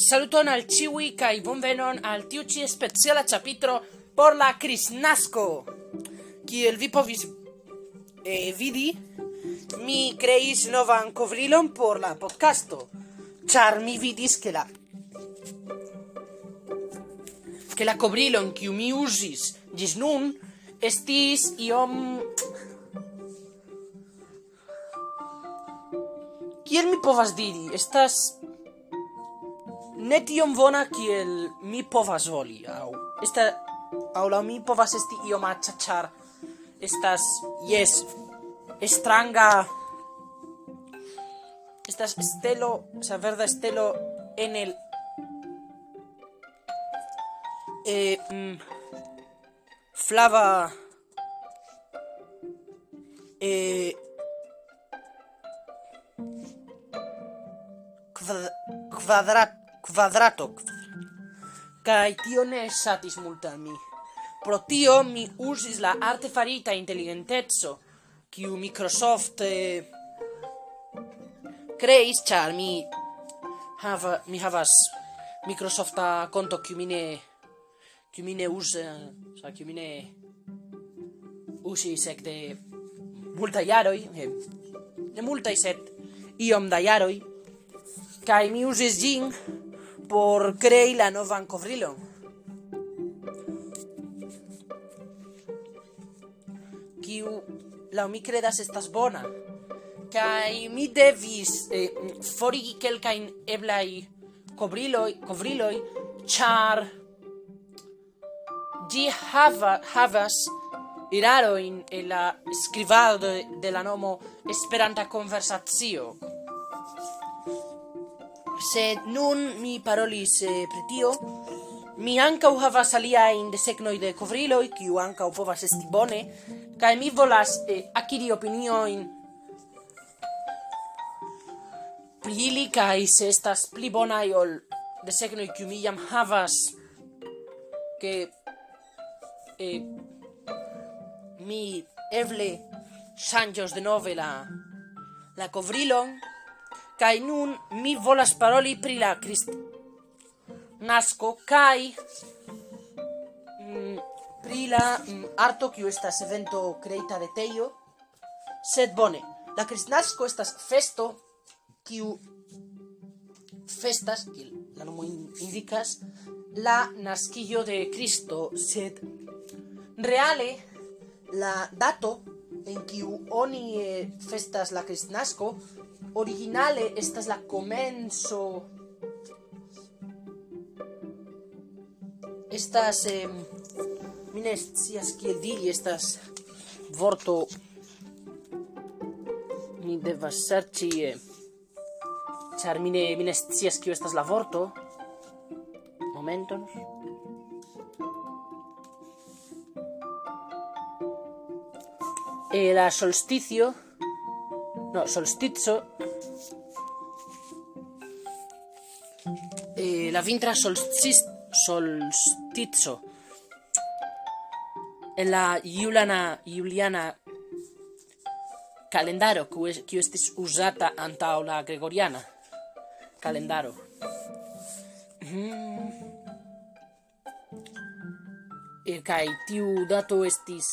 Saluton al ciui kai bonvenon al tiu ci speciala capitro por la Kristnasko. Kiel vi povis e vidi, mi creis novan kovrilon por la podcasto, Char mi vidis ke la ke la kovrilon kiu mi usis ĝis nun estis iom Kiel mi povas diri, estas ne tiom bona kiel mi povas voli au. Esta au la mi povas esti io macha char estas yes estranga. Estas stelo sa verda stelo en el eh mm, flava eh quadrat quadrato. Kai tio ne satis multa mi. Pro tio mi usis la artefarita inteligenteco, kiu Microsoft eh, creis, ĉar mi hava, mi havas Microsofta konto kiu mi ne kiu mi ne uzas, eh, sa kiu mi ne usis ekde multaj jaroj, eh, ne multa sed iom da jaroj, kai mi usis jing por crei la novan kovrilon. Kiu la mi credas estas bona. Kai mi devis eh, forigi kelkain eblai covriloi, covriloi, char gi hava, havas iraro in la scrivado de la nomo Esperanta conversazio sed nun mi parolis eh, pri tio. Mi u havas alia in de kovriloj, anca u povas esti bone, kaj mi volas eh, akiri opinioin pri ili, kaj se estas pli bonaj ol desegnoj, qui mi jam havas, che eh, mi evle sanjos de la la covrilon kai nun mi volas paroli pri la Christ nasco kai mm, pri la mm, arto kiu estas evento kreita de Teio. Sed bone la Kristnasco estas festo kiu festas kiel la nomo indikas la naskillo de Cristo. Sed reale la dato en quiu oni e festas la cristnasco, originale estas la comenzo. Estas eh, mi ne scias kiel diri estas vorto. Mi devas serĉi eh, ĉar mi ne mi ne scias kiu estas la vorto. Momenton. era solsticio, no, solstizo, eh, la vintra solstiz, solstizo, en la Juliana, Juliana calendaro, kiu estis usata anta la gregoriana calendaro. Mm. E kai tiu dato estis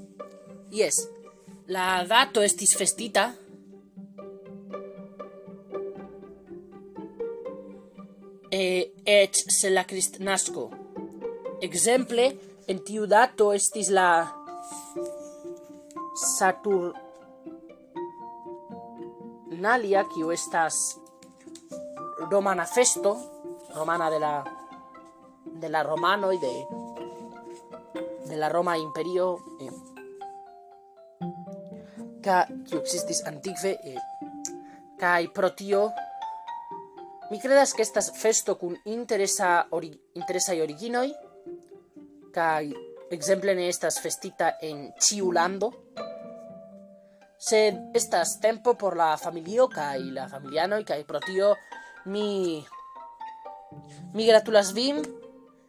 Yes, la dato estis festita. E, et se la cristnasco. Exemple, en tiu dato estis la Saturnalia, kiu estas romana festo, romana de la de la romanoj de de la Roma imperio eh, ca kiu existis antikve eh, kai pro tio mi credas que estas festo kun interesa ori, interesa originoi kai exemple ne estas festita en Chiulando lando. Sed estas tempo por la familio kai la familiano kai pro tio mi mi gratulas vin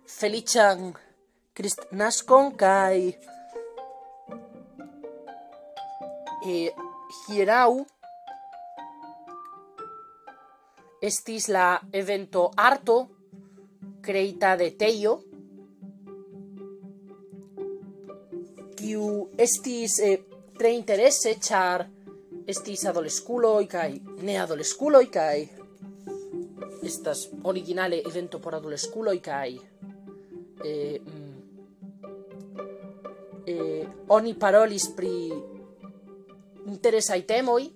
feliĉan kristnaskon kaj e hierau estis la evento arto creita de Teio, kiu estis eh, tre interesse, char estis adolesculoi kai ne adolesculoi kai estas originale evento por adolesculoi kai eh, mm, eh, oni parolis pri interesai temoi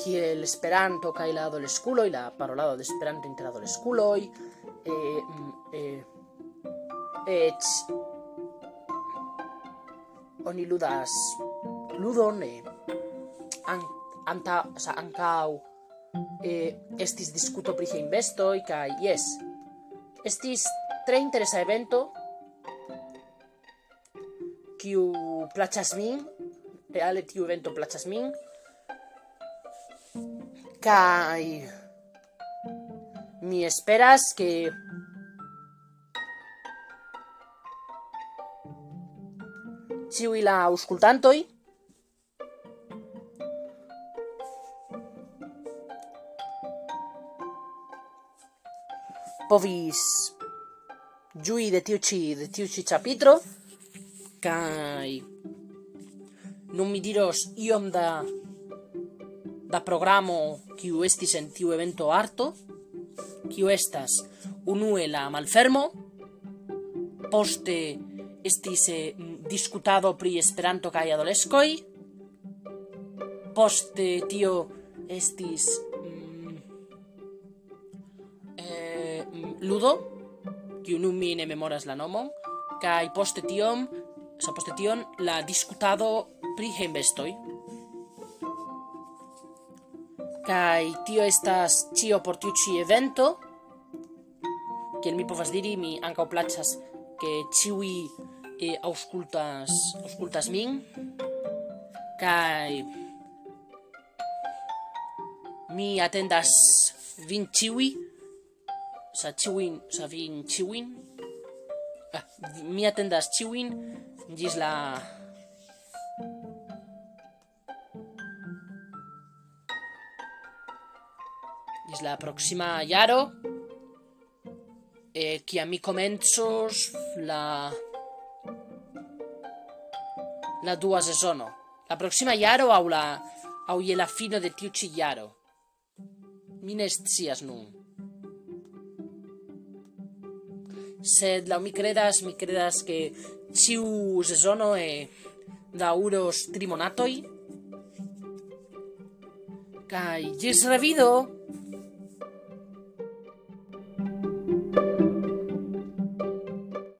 kiel Esperanto kaj la adoleskuloj, la parolado de Esperanto inter adoleskuloj, eh, mm, eh, et oni ludas ludon eh, an, anta, o sea, ancau eh, estis discuto pri investoi kai yes estis tre interesa evento kiu placas min, reale tiu evento placas min. Kai mi esperas ke ciui la auscultantoi povis giui de tiu ci, de tiu ci capitro Kai. Non mi diros iom da da programo kiu estis en tiu evento arto kiu estas unue la malfermo poste estis eh, discutado pri Esperanto kaj adoleskoj poste tio estis mm, eh, mm, ludo kiu nun mi ne memoras la nomon kaj poste tiom So poste tion la discutado pri hejmbestoj. kai tio estas ĉio por tiu ci evento. Kiel mi povas diri, mi ankaŭ plaĉas ke ĉiuj e, aŭskultas aŭskultas min. kai mi atendas vin ĉiuj sa ĉiujn, sa vin ĉiujn. Ah, mi atendas ĉiujn Gisla. Gisla próxima Yaro. Eh, que a mí comenzos la... La dua sezono. La próxima Yaro aula... Auiela fino de tiuchi Yaro. Minestias nun. Sed la mi credas, mi credas que ciu sezono e da uros trimonatoi. Kai, revido!